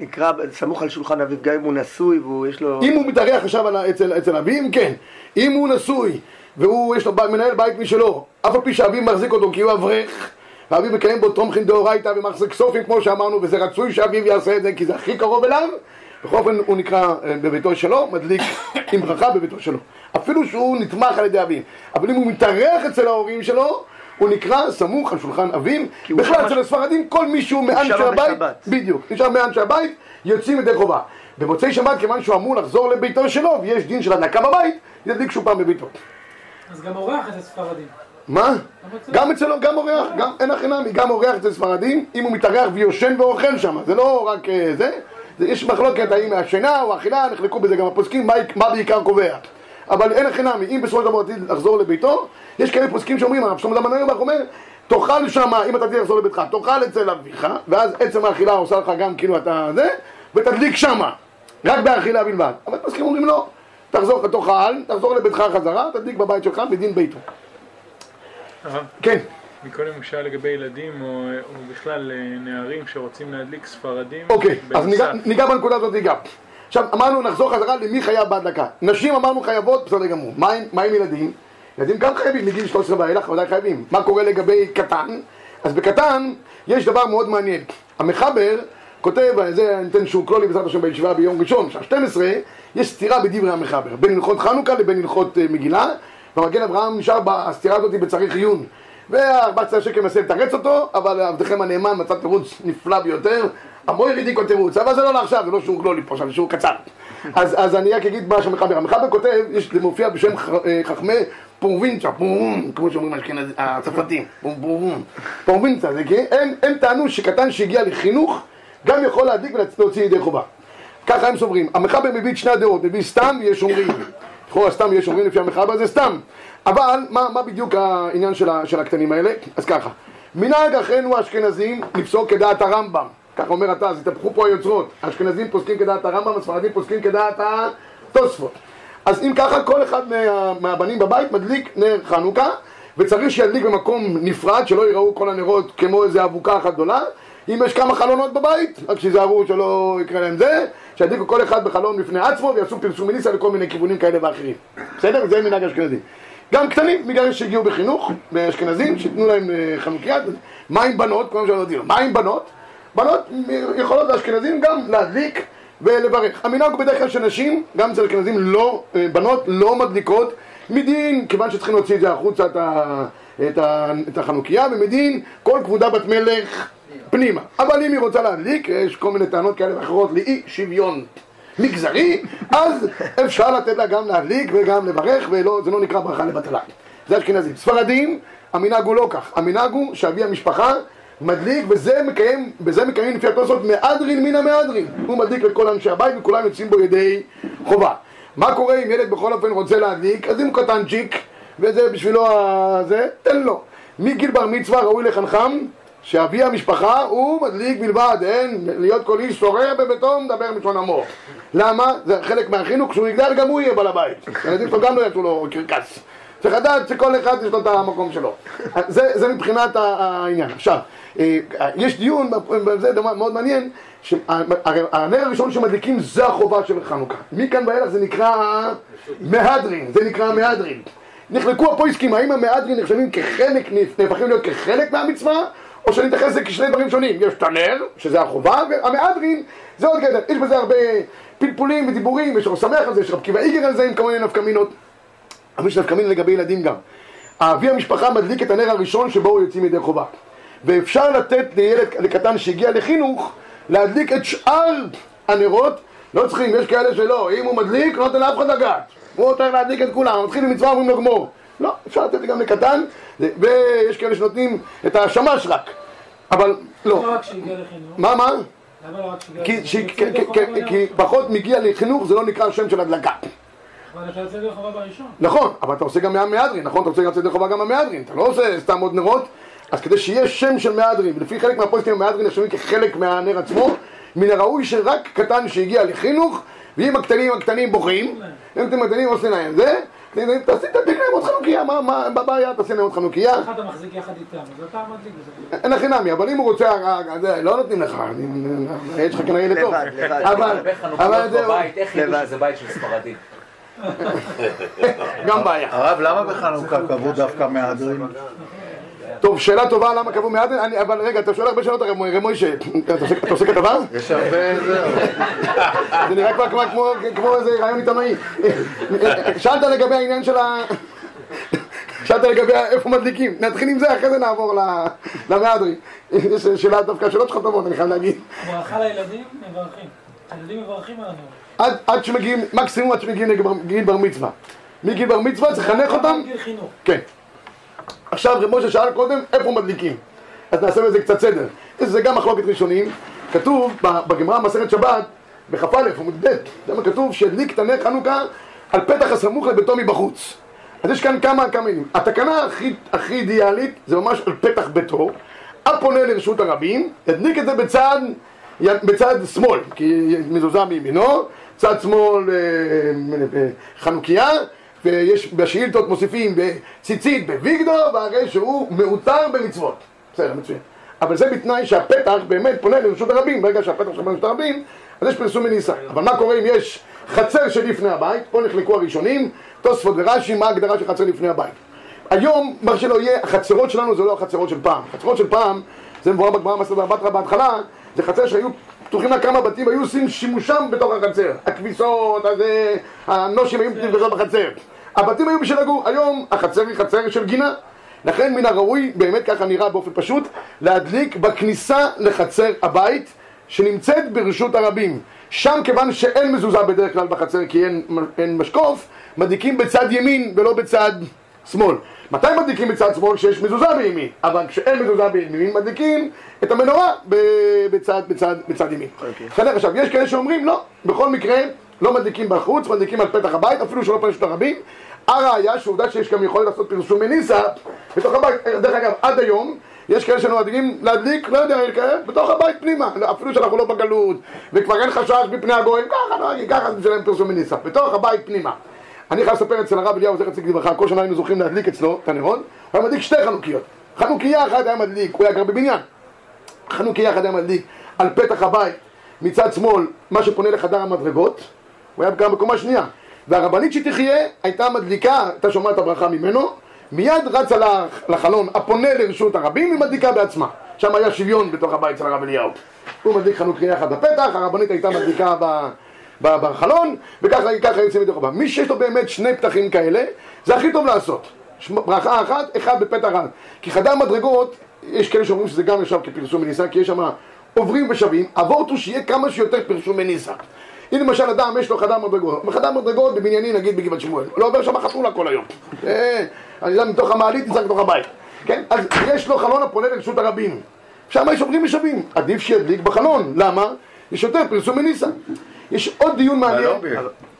נקרא סמוך על שולחן אביו, גם אם הוא נשוי והוא יש לו... אם הוא מתארח עכשיו אצל, אצל אביו, כן. אם הוא נשוי, והוא יש לו מנהל בית משלו, אף על פי שאביו מחזיק אותו כי הוא אברך, ואביו מקיים בו תומכין דאורייתא ומחזיק סופים כמו שאמרנו, וזה רצוי שאביו יעשה את זה כי זה הכי קרוב אליו, בכל אופן הוא נקרא אה, בביתו שלו, מדליק עם ברכה בביתו שלו. אפילו שהוא נתמך על ידי אביו. אבל אם הוא מתארח אצל ההורים שלו, הוא נקרא סמוך על שולחן אביו. הוא בכלל אצל הספרדים כל מי שהוא מאנשי הבית. בדיוק, נשאר מאנשי הבית, יוצאים ידי חובה. במוצאי שבת, כיוון שהוא אמור לחזור לביתו שלו, ויש דין של הדלקה בבית, ידליק שוב פעם בביתו. אז גם אורח אצל ספרדים. מה? גם אצלו, גם אורח, גם אין הכי נמי, גם אורח אצל ספרדים, אם הוא מתארח ויושן ואוכל שם, זה לא רק אה, זה, זה יש מחלוקת האם השינה או האכילה, נחלקו בזה גם הפוסקים, מה בעיקר קובע. אבל אין הכי נמי, אם בסופו של דבר עתיד לחזור לביתו, יש כאלה פוסקים שאומרים, הרב שלמה זמן אומר, אומר, תאכל שם, אם אתה תהיה לחזור לביתך, תאכל אצל אביך, ואז עצם האכילה עושה לך גם כאילו אתה זה, ותדליק שמה, רק באכילה בלבד. אבל פוסקים אומרים לא, תחזור, תאכל, תחזור לביתך חזרה, תדליק בבית שלך בדין ביתו. כן, מקודם הוא שאל לגבי ילדים או, או בכלל אה, נערים שרוצים להדליק ספרדים. אוקיי, אז ניגע. ניגע בנקודה הזאת ניגע. עכשיו, אמרנו, נחזור חזרה למי חייב בהדלקה. נשים אמרנו חייבות, בסדר גמור. מה עם, ילדים? ילדים גם חייבים, מגיל 13 ואילך ודאי חייבים. מה קורה לגבי קטן? אז בקטן יש דבר מאוד מעניין. המחבר כותב, זה אני אתן שהוא כלולי בעזרת השם בישיבה ביום ראשון, שעה 12, יש סתירה בדברי המחבר, בין הלכות חנוכה לבין הלכות אה, מגילה, והמגן אברהם נשאר בסתירה הזאת בצריך עיון. וה-14 שקל מנסה לתרץ אותו, אבל עבדכם הנאמן מצא תירוץ נפלא ביותר, המויר עוד תירוץ, אבל זה לא לעכשיו, זה לא שיעור גלולי פה עכשיו, זה שיעור קצר. אז, אז אני רק אגיד מה שהמחבר, המחבר כותב, יש, זה מופיע בשם ח, אה, חכמי פרובינציה, פרובום, כמו שאומרים הצרפתים, פרובום, פרובינציה, זה כי הם, הם טענו שקטן שהגיע לחינוך, גם יכול להדליק ולהוציא ידי חובה. ככה הם סוברים. המחבר מביא את שני הדעות, מביא סתם ויש אומרים. לכאורה סתם יש אומרים לפי המחבר זה סתם. אבל מה, מה בדיוק העניין של, של הקטנים האלה? אז ככה, מנהג אחינו האשכנזים לפסוק כדעת הרמב"ם. ככה אומר אתה, אז התהפכו פה היוצרות. האשכנזים פוסקים כדעת הרמב"ם, הספרדים פוסקים כדעת התוספות. אז אם ככה, כל אחד מה, מהבנים בבית מדליק נר חנוכה, וצריך שידליק במקום נפרד, שלא יראו כל הנרות כמו איזה אבוקה אחת גדולה. אם יש כמה חלונות בבית, רק שיזהרו שלא יקרה להם זה, שידליקו כל אחד בחלון בפני עצמו ויעשו פרסום מניסה לכל מיני כיוונים כאלה ואחרים. בסדר? זה מנהג אשכנזי. גם קטנים, בגלל שהגיעו בחינוך, באשכנזים, שייתנו להם אה, חנוכיה. מה עם בנות? כמו שאמרתי לו, מה עם בנות? בנות יכולות לאשכנזים גם להדליק ולברך. המנהג הוא בדרך כלל שנשים, גם אצל אשכנזים, לא, אה, בנות לא מדליקות מדין, כיוון שצריכים להוציא את זה החוצה, את, ה, את, ה, את החנוכיה, ומדין כל כבודה בת מלך פנימה. אבל אם היא רוצה להדליק, יש כל מיני טענות כאלה ואחרות לאי שוויון מגזרי, אז אפשר לתת לה גם להדליק וגם לברך, וזה לא נקרא ברכה לבטלה. זה אשכנזים. ספרדים, המנהג הוא לא כך. המנהג הוא שאבי המשפחה מדליק, וזה מקיים, בזה מקיים לפי התוספות מהדרין מן המהדרין. הוא מדליק לכל אנשי הבית וכולם יוצאים בו ידי חובה. מה קורה אם ילד בכל אופן רוצה להדליק? אז אם הוא קטנצ'יק, וזה בשבילו ה- זה, תן לו. מגיל בר מצווה ראוי לחנכם, שאבי המשפחה הוא מדליק בלבד, אין להיות כל איש שורר בביתו מדבר מלשון עמו. למה? זה חלק מהחינוך, כשהוא יגדל גם הוא יהיה בעל הבית. הילדים שלו גם לא יעשו לו קרקס. צריך לדעת שכל אחד יש לו את המקום שלו. זה, זה מבחינת העניין. עכשיו, יש דיון, זה דבר מאוד מעניין, שהנר הראשון שמדליקים זה החובה של חנוכה. מכאן ואילך זה נקרא מהדרין, זה נקרא מהדרין. נחלקו הפויסקים, האם המהדרין נחשבים כחלק, נהפכים להיות כחלק מהמצווה, או שאני מתייחס לזה כשני דברים שונים. יש את הנר, שזה החובה, והמהדרין זה עוד גדר. יש בזה הרבה פלפולים ודיבורים, יש רב שמח על זה, יש רב קיבא איגר על זה עם כל מיני נפקמינות. אבל יש נפקמין לגבי ילדים גם. אבי המשפחה מדליק את הנר הראשון שבו הוא יוצאים ידי חובה. ואפשר לתת לילד לקטן שהגיע לחינוך להדליק את שאר הנרות, לא צריכים, יש כאלה שלא, אם הוא מדליק, לא נותן לאף אחד לגעת. הוא צריך להדליק את כולם, מתחיל במצווה, אומרים לו גמור. לא, אפשר לתת גם לקטן, ויש כאלה שנותנים את השמש רק. אבל לא. למה רק שהגיע לחינוך? מה, מה? למה לא רק שהגיע כי, לחינוך? כי, פחות מגיע לחינוך זה לא נקרא שם של הדלקה. נכון, אבל אתה עושה גם מהמהדרין, נכון? אתה רוצה גם לצאת חובה גם מהמהדרין, אתה לא עושה סתם עוד נרות, אז כדי שיהיה שם של מהדרין, ולפי חלק מהפוסטים המהדרין נחשבים כחלק מהנר עצמו, מן הראוי שרק קטן שהגיע לחינוך, ואם הקטנים הקטנים בוכים, אם אתם הקטנים עושים להם זה, תעשי תדליק להם עוד חנוכיה, מה, הבעיה? תעשי להם עוד חנוכיה, איך אתה מחזיק יחד איתם? אז אתה מדליק בזה. אין הכי נמי, אבל אם הוא רוצה, אה, אה, זה, לא נותנים לך, יש לך כנראה ילד טוב, לבד, לבד. אבל, הרבה אבל חנוכיות זה בבית, איך ידעו. שזה בית של ספרדים? [LAUGHS] גם בעיה. הרב, למה בחנוכה קבעו דווקא מהדרין? טוב, שאלה טובה למה קבעו אני- אבל רגע, אתה שואל הרבה שאלות, הרב רב מוישה, אתה עושה- כתבה? יש הרבה... זהו. זה נראה כבר כמו, איזה רעיון עיתונאי. שאלת לגבי העניין של ה... שאלת לגבי איפה מדליקים. נתחיל עם זה, אחרי זה נעבור ל- למהדרין. יש שאלה דווקא שאלות שלך טובות, אני חייב להגיד. ברכה לילדים, מברכים. הילדים מברכים על הנרות. עד, עד שמגיעים, מקסימום עד שמגיעים לגיל בר מצווה. מגיל בר מצווה צריך לחנך אותם. גיל חינוך. כן. עכשיו רב משה שאל קודם איפה מדליקים. אז נעשה בזה קצת סדר. זה גם מחלוקת ראשונים. כתוב בגמרא מסכת שבת, בכ"א עמוד ב', למה כתוב שידליק את הנר חנוכה על פתח הסמוך לביתו מבחוץ. אז יש כאן כמה כמה מילים. התקנה הכי, הכי אידיאלית זה ממש על פתח ביתו, הפונה לרשות הרבים, ידליק את זה בצד, בצד שמאל, כי מזוזה מימינו, צד שמאל אה, אה, חנוכיה, ויש בשאילתות מוסיפים בציצית בוויגדו, והרי שהוא מעוטר במצוות. בסדר, מצוין. אבל זה בתנאי שהפתח באמת פונה לרשות הרבים, ברגע שהפתח שלו לרשות הרבים, אז יש פרסום מניסה. אבל מה קורה אם יש חצר שלפני הבית? פה נחלקו הראשונים, תוספות ורש"י, מה ההגדרה של חצר לפני הבית. היום, מה שלא יהיה, החצרות שלנו זה לא החצרות של פעם. החצרות של פעם, זה מבואר בגמרא מסודר בתרא בהתחלה, זה חצר שהיו פתוחים לה כמה בתים, היו עושים שימושם בתוך החצר. הכביסות, הזה, הנושים היו נפגשות בחצר. הבתים היו בשביל לגור. היום החצר היא חצר של גינה. לכן מן הראוי, באמת ככה נראה באופן פשוט, להדליק בכניסה לחצר הבית שנמצאת ברשות הרבים. שם כיוון שאין מזוזה בדרך כלל בחצר כי אין, אין משקוף, מדליקים בצד ימין ולא בצד שמאל. מתי מדליקים בצד שמאל? כשיש מזוזה בימין. אבל כשאין מזוזה בימין מדליקים את המנורה בצד, בצד, בצד ימין. בסדר? עכשיו, יש כאלה שאומרים לא, בכל מקרה לא מדליקים בחוץ, מדליקים על פתח הבית, אפילו שלא פרשת הרבים. הראיה שעובדה שיש גם יכולת לעשות פרסום מניסה בתוך הבית. דרך אגב, עד היום יש כאלה שנוהגים להדליק, לא יודע, כאלה, בתוך הבית פנימה, אפילו שאנחנו לא בגלות, וכבר אין חשש מפני הגויים, ככה נוהגים, ככה זה בשבילם פרסום מניסה, בתוך הבית פנימה. אני חייב לספר אצל הרב אליהו זכר צדיק לברכה, כל שנה היינו זוכים להדליק אצלו את הנרות, הוא היה מדליק שתי חנוכיות. חנוכיה אחת היה מדליק, הוא היה גר בבניין. חנוכיה אחת היה מדליק על פתח הבית מצד שמאל, מה שפונה לחדר המדרגות, הוא היה גר בקומה שנייה. והרבנית שתחיה הייתה מדליקה, הייתה שומעת הברכה ממנו, מיד רצה לח- לחלון הפונה לרשות הרבים, היא מדליקה בעצמה. שם היה שוויון בתוך הבית של הרב אליהו. הוא מדליק חנוכיה אחת בפתח, הרבנית הייתה מדליקה ב... בחלון, וככה ככה יוצאים מתוך הבא. מי שיש לו באמת שני פתחים כאלה, זה הכי טוב לעשות. ברכה אחת, אחד בפתח אחד. כי חדר מדרגות, יש כאלה שאומרים שזה גם נחשב כפרסום מניסה, כי יש שם עוברים ושבים, הוורט הוא שיהיה כמה שיותר פרסום מניסה. אם למשל אדם יש לו חדר מדרגות, חדר מדרגות בבניינים נגיד בגבעת שמואל, לא עובר שם חתולה כל היום. [LAUGHS] אה, אני יודע, מתוך המעלית נמצא בתוך הבית. כן? אז יש לו חלון הפונה לרשות הרבים. שם יש עוברים ושבים, עדיף שידליק בחלון, למה? יש יותר פרסום מניסה. יש עוד דיון מעניין. בלובי.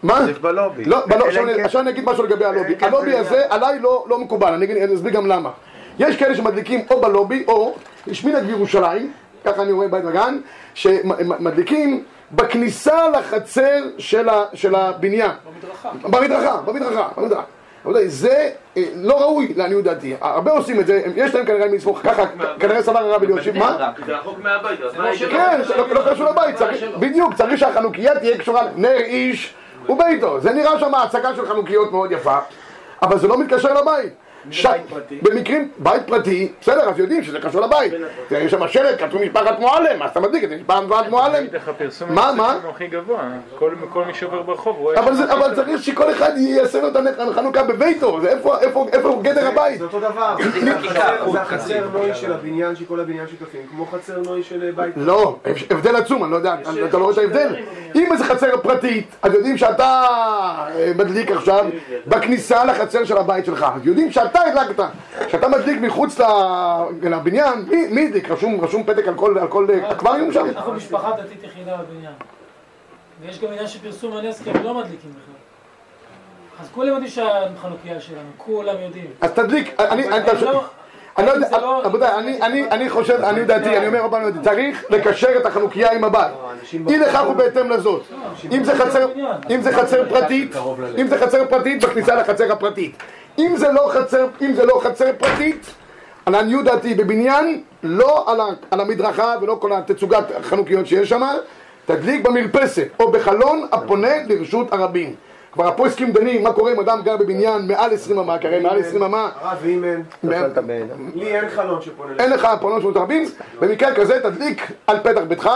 מה? עדיף בלובי. לא, בלובי, עכשיו אני- כן- עכשיו אני אגיד משהו לגבי הלובי. כן הלובי זה הזה עליי לא לא מקובל, אני אסביר גם למה. יש כאלה שמדליקים או בלובי, או יש מנהג בירושלים, ככה אני רואה בית וגן, שמדליקים בכניסה לחצר של ה- של הבניין. במדרכה. במדרכה, במדרכה, במדרכה. רבותיי, זה אה, לא ראוי לעניות דעתי. הרבה עושים את זה, יש להם כנראה מי ככה, כנראה סבר הרב אלישיב, מה? זה רחוק מהבית, אז מה לא. כן, זה לא קשור לבית, בדיוק, צריך שהחנוכיה תהיה קשורה נר איש וביתו. זה נראה שם הצגה של חנוכיות מאוד יפה, אבל זה לא מתקשר לבית. ש- במקרים, בית פרטי, בסדר, אז יודעים שזה קשור לבית. יש שם שלט, כתוב משפחת מועלם, אז אתה מדליק את זה, משפחת מועלם. מה, מה? שלנו הכי גבוה. כל כל מי שעובר ברחוב רואה... אבל, שם זה, אבל צריך שכל אחד יעשה לו את החנוכה בביתו, זה איפה, איפה, איפה גדר הבית? זה אותו דבר. זה. זה החצר נוי של הבניין, שכל הבניין שותפים, כמו חצר נוי של בית. לא, הבדל עצום, אני לא יודע, אתה לא רואה את ההבדל. אם איזה חצר פרטית, אז יודעים שאתה אה, מדליק עכשיו בכניסה לחצר של הבית שלך. אז יודעים שאתה הדלקת. כשאתה מדליק מחוץ לבניין, מי הדליק? רשום רשום פתק על כל על כל אה, אקווריום שם? אנחנו משפחה דתית יחידה בבניין. ויש גם עניין של פרסום הנס, כי הם לא מדליקים בכלל. אז כולם יודעים שהחנוכיה שלנו, כולם יודעים. אז תדליק, אני, אני, לא- אני לא יודע, לא- רבותיי, אני, אני, אני חושב, אני דעתי, אני אומר רבנו דעתי, צריך לקשר את החנוכיה עם הבית. אי לכך ובהתאם לזאת. אם זה חצר, אם זה חצר פרטית, אם זה חצר פרטית, בכניסה לחצר הפרטית. אם זה לא חצר, אם זה לא חצר פרטית, לעניות דעתי בבניין, לא על, המדרכה ולא כל התצוגת חנוכיות שיש שם, תדליק במרפסת או בחלון הפונה לרשות הרבים. כבר הפוסקים דנים, מה קורה אם אדם גר בבניין מעל 20 אמה, כי הרי מעל 20 אמה הרב, אין, נפלת בעינה. לי אין חלון שפונה אין לך פונות של רבים, במקרה כזה תדליק על פתח ביתך,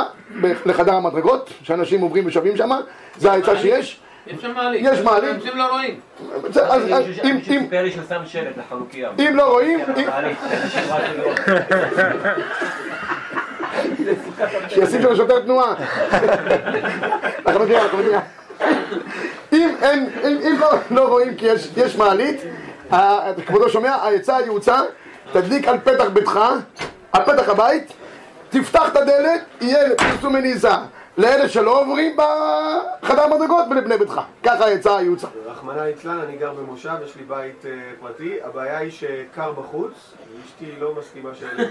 לחדר המדרגות, שאנשים עוברים ושבים שם, זה העצה שיש. יש שם מעלית. יש מעלית. אנשים לא רואים. אז- אז אם- מישהו אם- סיפר לי שהוא שם שלט לחנוכיה. אם לא רואים. שישים שם שוטר תנועה. [LAUGHS] אנחנו נגיע, אנחנו נגיע. אם אין, אם אם לא- לא רואים כי יש- יש מעלית, כבודו שומע, העצה היעוצה, תדליק על פתח ביתך, על פתח הבית, תפתח את הדלת, יהיה פרסום מניסה. לאלה שלא עוברים בחדר מדרגות ולבני ביתך. ככה יצא הייעוץ. רחמנא ליצלן, אני גר במושב, יש לי בית אה, פרטי, הבעיה היא שקר בחוץ, ואשתי לא מסכימה. אה,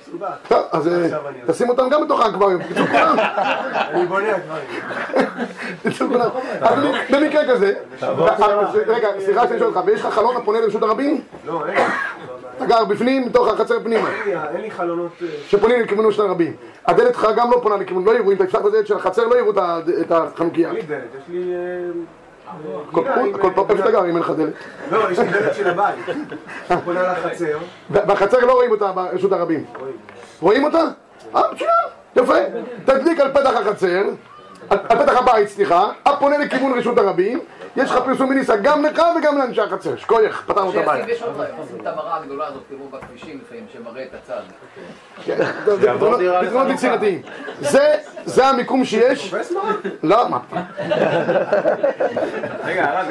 מסובך. [LAUGHS] טוב, אז אה, תשים אותם גם בתוך האקווריום. [LAUGHS] אני בונה אקווריום. [LAUGHS] אז במ- במקרה כזה, רגע, סליחה שאני שואל אותך, ויש לך חלון הפונה לרשות הרבים? לא, אין. אתה גר בפנים, בתוך החצר פנימה. אין לי- חלונות... אה, שפונים לכיוונו של הרבים. הדלת שלך גם לא פונה לכיוון, לא יראו, אם אתה תפתח את הדלת של החצר לא יראו את החנוכיה. אין לי דלת, יש לי... כל כל פעם איפה אתה גר אם אין לך דלת. לא, יש לי דלת של הבית. פונה לחצר. בחצר לא רואים אותה ברשות הרבים. רואים אותה? אה, מצוין, יפה. תדליק על פתח החצר, על פתח הבית, סליחה, הפונה לכיוון רשות הרבים, יש לך פרסום מניסה גם לך וגם לאנשי החצר. שכוייך, פתרנו את הבעיה. יש עוד את המראה הגדולה הזאת, תראו בכבישים לפעמים, שמראה את הצד. כן, זה פתרונות- יצירתיים. זה- המיקום שיש. לא, מה? רגע, הרב,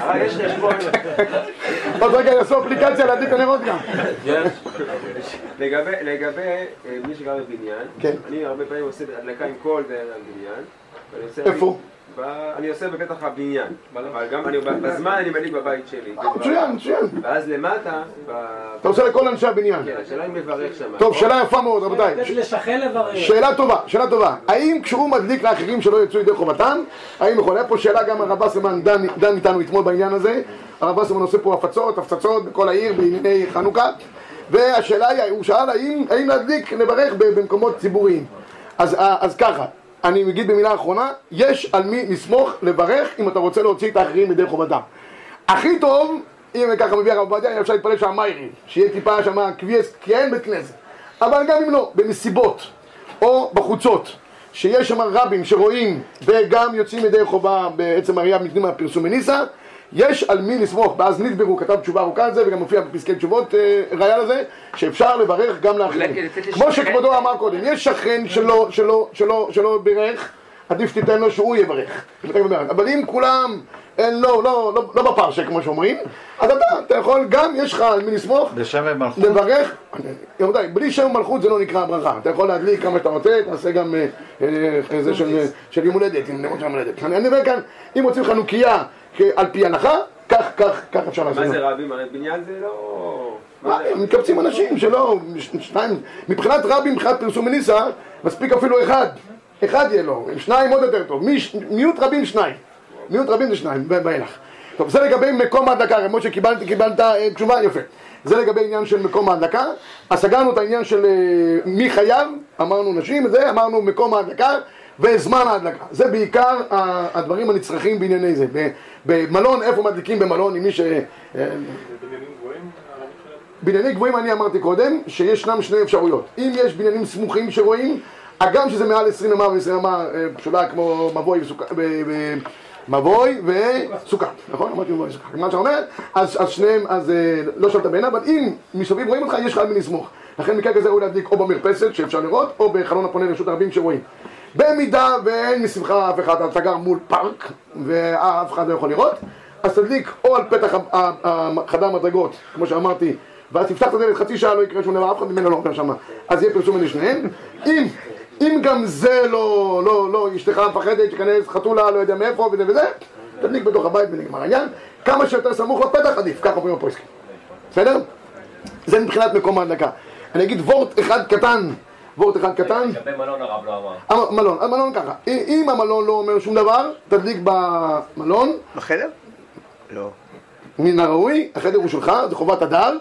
הרב, יש חשבון. [LAUGHS] עוד רגע יעשו אפליקציה להדליק הנרות גם. לגבי, אה, מי שגר בבניין, כן. אני הרבה פעמים עושה הדלקה עם כל. ואני עושה- איפה? אני עושה בפתח הבניין, אבל גם בזמן אני מדליק בבית שלי. אה, מצוין, מצוין. ואז למטה, אתה עושה לכל אנשי הבניין. כן, השאלה אם מברך שם. טוב, שאלה יפה מאוד, רבותיי. לשכן לברר. שאלה טובה, שאלה טובה. האם כשהוא מדליק לאחרים שלא יצאו ידי חובתם, האם יכול? היה פה שאלה גם הרב דן, דן איתנו אתמול בעניין הזה. הרב וסרמן עושה פה הפצות, הפצצות בכל העיר בענייני חנוכה. והשאלה היא, הוא שאל האם, האם להדליק, לברך במקומות ציבוריים. אז, אה, אז ככה, אני אגיד במילה אחרונה, יש על מי לסמוך לברך אם אתה רוצה להוציא את האחרים ידי חובתם. הכי טוב, אם ככה מביא הרב עובדיה, אפשר להתפלל שם מיירים, שיהיה טיפה שם כביס, כי אין בית כנסת. אבל גם אם לא, במסיבות או בחוצות, שיש שם רבים שרואים וגם יוצאים ידי חובה בעצם הראייה מפנים מהפרסום מניסה, יש על מי לסמוך, ואז נדברו כתב תשובה ארוכה על זה וגם מופיע בפסקי תשובות אה, ראייה לזה, שאפשר לברך גם לאחרים. כמו שכבודו אמר קודם, יש שכן שלא, שלא, שלא, שלא בירך, עדיף שתיתן לו שהוא יברך. אבל אם כולם, אין, לא, לא, לא, לא בפרשה כמו שאומרים, אז אתה, אתה יכול, גם יש לך על מי לסמוך, בשם ומלכות. לברך, רבותיי, בלי שם מלכות זה לא נקרא ברכה, אתה יכול להדליק כמה שאתה רוצה, תעשה גם אה, אה, זה של, יום הולדת, עם נרות של יום הולדת. אני אני אומר כאן, אם רוצים חנוכיה על פי הלכה, כך, כך, כך אפשר לעשות. מה זה רבים? הרי בניין זה לא... מקבצים אנשים שלא, שניים, מבחינת רבי, מבחינת פרסום מניסה, מספיק אפילו אחד, אחד יהיה לו, שניים עוד יותר טוב, מי- מיעוט רבים שניים, מיעוט רבים זה שניים, ואילך. טוב, זה לגבי מקום ההדלקה, למרות שקיבלת קיבלת, אה, תשובה, יפה. זה לגבי עניין של מקום ההדלקה, אז סגרנו את העניין של אה, מי חייב, אמרנו נשים, זה, אמרנו מקום ההדלקה וזמן ההדלקה. זה בעיקר הדברים הנצרכים בענייני זה. במלון, איפה מדליקים במלון, עם מי ש... אה, בנייני גבוהים אני אמרתי קודם שישנם שני אפשרויות אם יש בניינים סמוכים שרואים הגם שזה מעל 20 אמה ו-20 אמה פשוטה כמו מבוי וסוכה מבוי וסוכה נכון? אמרתי מבוי וסוכה מה שאומר אז, אז שניהם אז אה, לא שאלת בעיניו אבל אם מסביב רואים אותך יש לך על מי לסמוך לכן מקרה כזה ראוי להדליק או במרפסת שאפשר לראות או בחלון הפונה לרשות הרבים שרואים במידה ואין מסביבך אף אחד אתה גר מול פארק ואף אחד לא יכול לראות אז תדליק או על פתח חדר המדרגות, כמו שאמרתי, ואז תפתח את הדלת חצי שעה, לא יקרה שום דבר, אף אחד ממנו לא עובר שם, אז יהיה פרסום בין שניהם. אם, אם גם זה לא, לא, לא, אשתך מפחדת שכנראה חתולה, לא יודע מאיפה וזה וזה, תדליק בתוך הבית ונגמר העניין. כמה שיותר סמוך לפתח עדיף, ככה אומרים הפויסקים. בסדר? זה מבחינת מקום ההדלקה. אני אגיד וורט אחד קטן, וורט אחד קטן. לגבי מלון הרב לא אמר. מלון, המלון ככה, אם- המלון לא אומר שום דבר, תדליק במלון, בחדר? לא. מן הראוי, החדר הוא שלך, זה חובת הדר.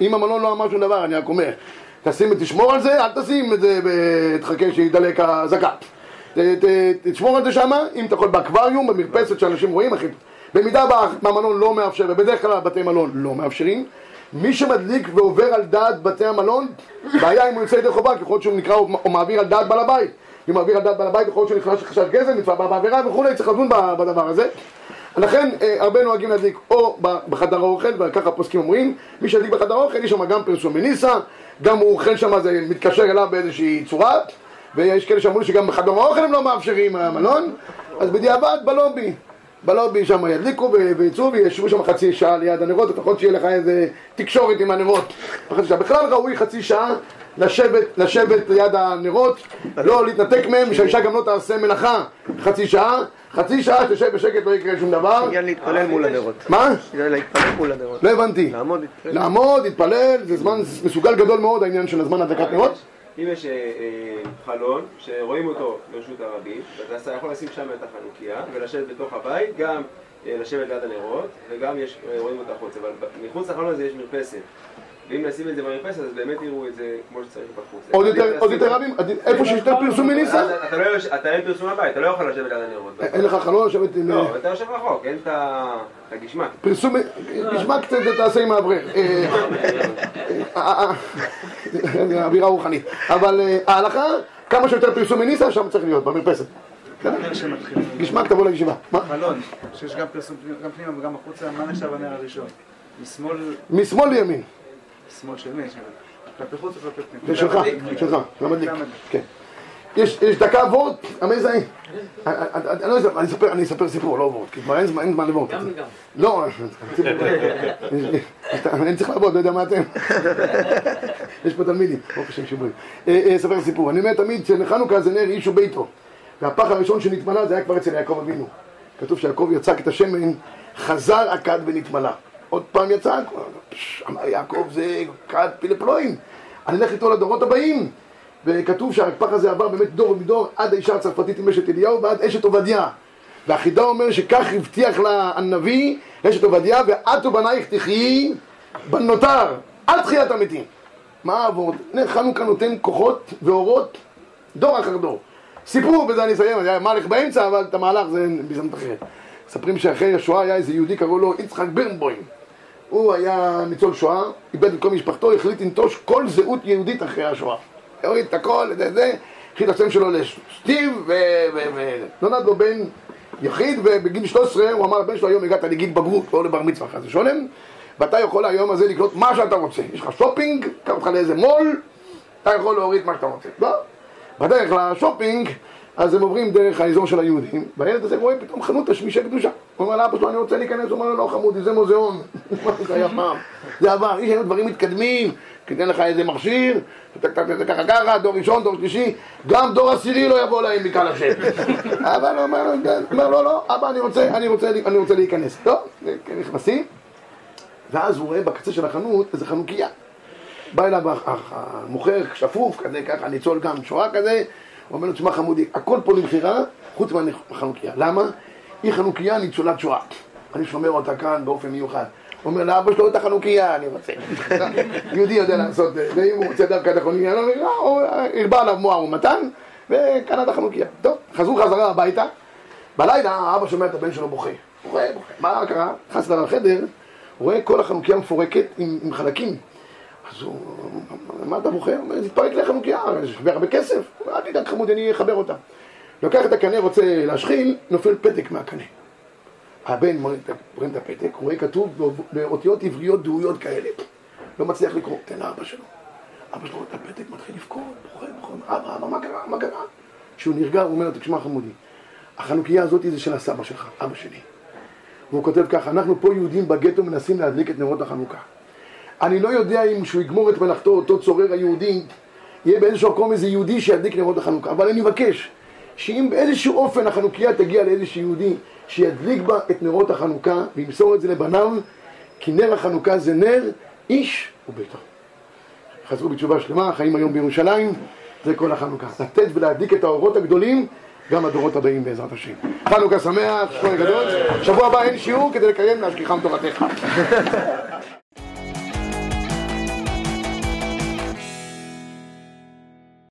אם המלון לא אמר שום דבר, אני רק אומר, תשים ותשמור על זה, אל תשים את זה ותחכה שידלק הזקת. תשמור על זה שמה, אם אתה יכול באקווריום, במרפסת שאנשים רואים, הכי... במידה והמלון לא מאפשר, ובדרך כלל בתי מלון לא מאפשרים, מי שמדליק ועובר על דעת בתי המלון, בעיה אם הוא יוצא ידי חובה, ככל שהוא נקרא או מעביר על דעת בעל הבית. אם הוא מעביר על דעת בעל הבית, יכול להיות שהוא נכנס לחשד גזל, הבאה בעבירה וכולי, צריך לדון בדבר הזה. לכן אה, הרבה נוהגים להדליק או בחדר האוכל, וככה הפוסקים אומרים, מי שידליק בחדר האוכל, יש שם גם פרסום בניסה, גם הוא אוכל שם, זה מתקשר אליו באיזושהי צורה, ויש כאלה שאמרו שגם בחדר האוכל הם לא מאפשרים המלון, אז בדיעבד בלובי, בלובי שם ידליקו ויצאו וישבו שם חצי שעה ליד הנרות, לפחות שיהיה לך איזה תקשורת עם הנרות. חצי שעה. בכלל ראוי חצי שעה לשבת, לשבת ליד הנרות, לא להתנתק מהם, שהאישה גם לא תעשה מלאכה חצי שעה, חצי שעה תשב בשקט, לא יקרה שום דבר. עניין להתפלל מול הנרות. מה? עניין להתפלל מול הנרות. לא הבנתי. לעמוד להתפלל. לעמוד, להתפלל, זה זמן מסוגל גדול מאוד העניין של הזמן הדלקת נרות. אם יש אה, אה, חלון שרואים אותו ברשות הרבים, ואתה יכול לשים שם את החנוכיה ולשבת בתוך הבית, גם אה, לשבת ליד הנרות, וגם יש, רואים אותה חוץ, אבל מחוץ לחלון הזה יש מרפסת. ואם נשים את זה במרפסת, אז באמת יראו את זה כמו שצריך בחוץ. עוד יותר, עוד יותר רבים, איפה שיש יותר פרסום מניסה, אתה לא אתה אין פרסום הבית, אתה לא יכול לשבת ליד הנרות. אין לך חלון לשבת עם... לא, אתה יושב רחוק, אין את הגשמק. פרסום, נשמע קצת תעשה עם האברך. אה, אה, אה, אווירה רוחנית. אבל ההלכה, כמה שיותר פרסום מניסה, שם צריך להיות, במרפסת. גשמק תבוא לישיבה. מה? חלון, שיש גם פרסום פנימה- גם פנימה וגם החוצה, מה נחשב הנר הראשון? משמאל, משמאל לימין. שמאל של מי? של- כלפי חוץ או כלפי פנים? זה שלך, שלך, של המדליק. זה המדליק. כן. יש דקה וורט, המזעי. אני לא יודע, אני אספר- אני אספר סיפור, לא וורט, כי כבר אין זמן לוורט. גם וגם. לא, אני צריך לעבוד, לא יודע מה אתם. יש פה תלמידים, ברוך השם שיבורים. אה, אה, אספר סיפור, אני אומר תמיד שחנוכה זה נר איש וביתו. והפח הראשון שנתמלא זה היה כבר אצל יעקב אבינו. כתוב שיעקב יצק את השמן, חזר הכד ונתמלא. עוד פעם פש, אמר יעקב זה כד פלפלואים, אני אלך איתו לדורות הבאים. וכתוב שהפח הזה עבר באמת דור מדור עד האישה הצרפתית עם אשת אליהו ועד אשת עובדיה. והחידה אומר שכך הבטיח לה הנביא, אשת עובדיה, ואת ובנייך תחיי בנותר, עד תחיית המתים. מה העבוד? חנוכה נותן כוחות ואורות דור אחר דור. סיפור, בזה אני אסיים, היה מהלך באמצע, אבל את המהלך זה בהזדמנות אחרת. מספרים שאחרי השואה היה איזה יהודי, קראו לו יצחק ברנבוים. הוא היה ניצול שואה, איבד את כל משפחתו, החליט לנטוש כל זהות יהודית אחרי השואה. הוריד את הכל, את זה, החליף את השם שלו לסטיב, ונולד לו בן יחיד, ובגיל 13 הוא אמר לבן שלו, היום הגעת לגיל בגרות, לא לבר מצווה, חס ושלום, ואתה יכול היום הזה לקנות מה שאתה רוצה. יש לך שופינג, אקח אותך לאיזה mall, אתה יכול להוריד מה שאתה רוצה. לא? בדרך לשופינג, אז הם עוברים דרך האזור של היהודים, והילד הזה רואה פתאום חנות תשמישי קדושה. הוא אומר לאבא שלו, אני רוצה להיכנס, הוא אומר לו, לא חמודי, זה מוזיאון. [LAUGHS] זה היה פעם, זה עבר, יש היום דברים מתקדמים, תיתן לך איזה מכשיר, זה ככה ככה, דור ראשון, דור שלישי, גם דור עשירי לא יבוא להם מקהל השם. אבל הוא אומר לו, לא, אבא, אני רוצה, אני רוצה, אני רוצה להיכנס. טוב, נכנסים, ואז הוא רואה בקצה של החנות איזה חנוכיה. בא אליו המוכר שפוף, כזה ככה, ניצול גם שואה כזה, הוא אומר לו, תשמע חמודי, הכל פה למכירה, חוץ מהחנוכיה. למה? היא חנוכיה ניצולת שואה. אני שומר אותה כאן באופן מיוחד. הוא אומר לאבא שלו את החנוכיה, אני רוצה. [LAUGHS] יהודי יודע לעשות, ואם הוא רוצה דווקא את החנוכיה, לא, לא, הוא הרבה עליו מוהר ומתן, וקנה את החנוכיה. טוב, חזרו חזרה הביתה, בלילה האבא שומע את הבן שלו בוכה. בוכה, בוכה. מה קרה? נכנס לחדר, רואה כל החנוכיה מפורקת עם חלקים. אז הוא, מה אתה בוכה? הוא אומר, תתפרק החנוכיה, זה שווה הרבה כסף. אל תדאג חמודי, אני אחבר אותה. לוקח את הקנה, רוצה להשחיל, נופל פתק מהקנה. הבן מוריד את- הפתק, הוא רואה כתוב באותיות עבריות דהויות כאלה. לא מצליח לקרוא, תן לאבא שלו. אבא שלו רואה את הפתק, מתחיל לבכות, בוכה, בוכה, אבא, אבא, מה קרה, מה קרה? כשהוא נרגע, הוא אומר לו, תשמע חמודי, החנוכיה הזאת זה של הסבא שלך, אבא שלי. והוא כותב ככה, אנחנו פה יהודים בגטו מנסים להדליק את נרות החנוכה. אני לא יודע אם כשהוא יגמור את מלאכתו, אותו צורר היהודי, יהיה באיזשהו מקום איזה יהודי שידליק נרות החנוכה. אבל אני מבקש, שאם באיזשהו אופן החנוכיה תגיע לאיזשהו יהודי, שידליק בה את נרות החנוכה, וימסור את זה לבניו, כי נר החנוכה זה נר איש וביתו. חזרו בתשובה שלמה, חיים היום בירושלים, זה כל החנוכה. לתת ולהדליק את האורות הגדולים גם לדורות הבאים בעזרת השם. חנוכה שמח, שמונה גדול, שבוע הבא אין שיעור כדי לקיים להשכיחם תורתך. [LAUGHS]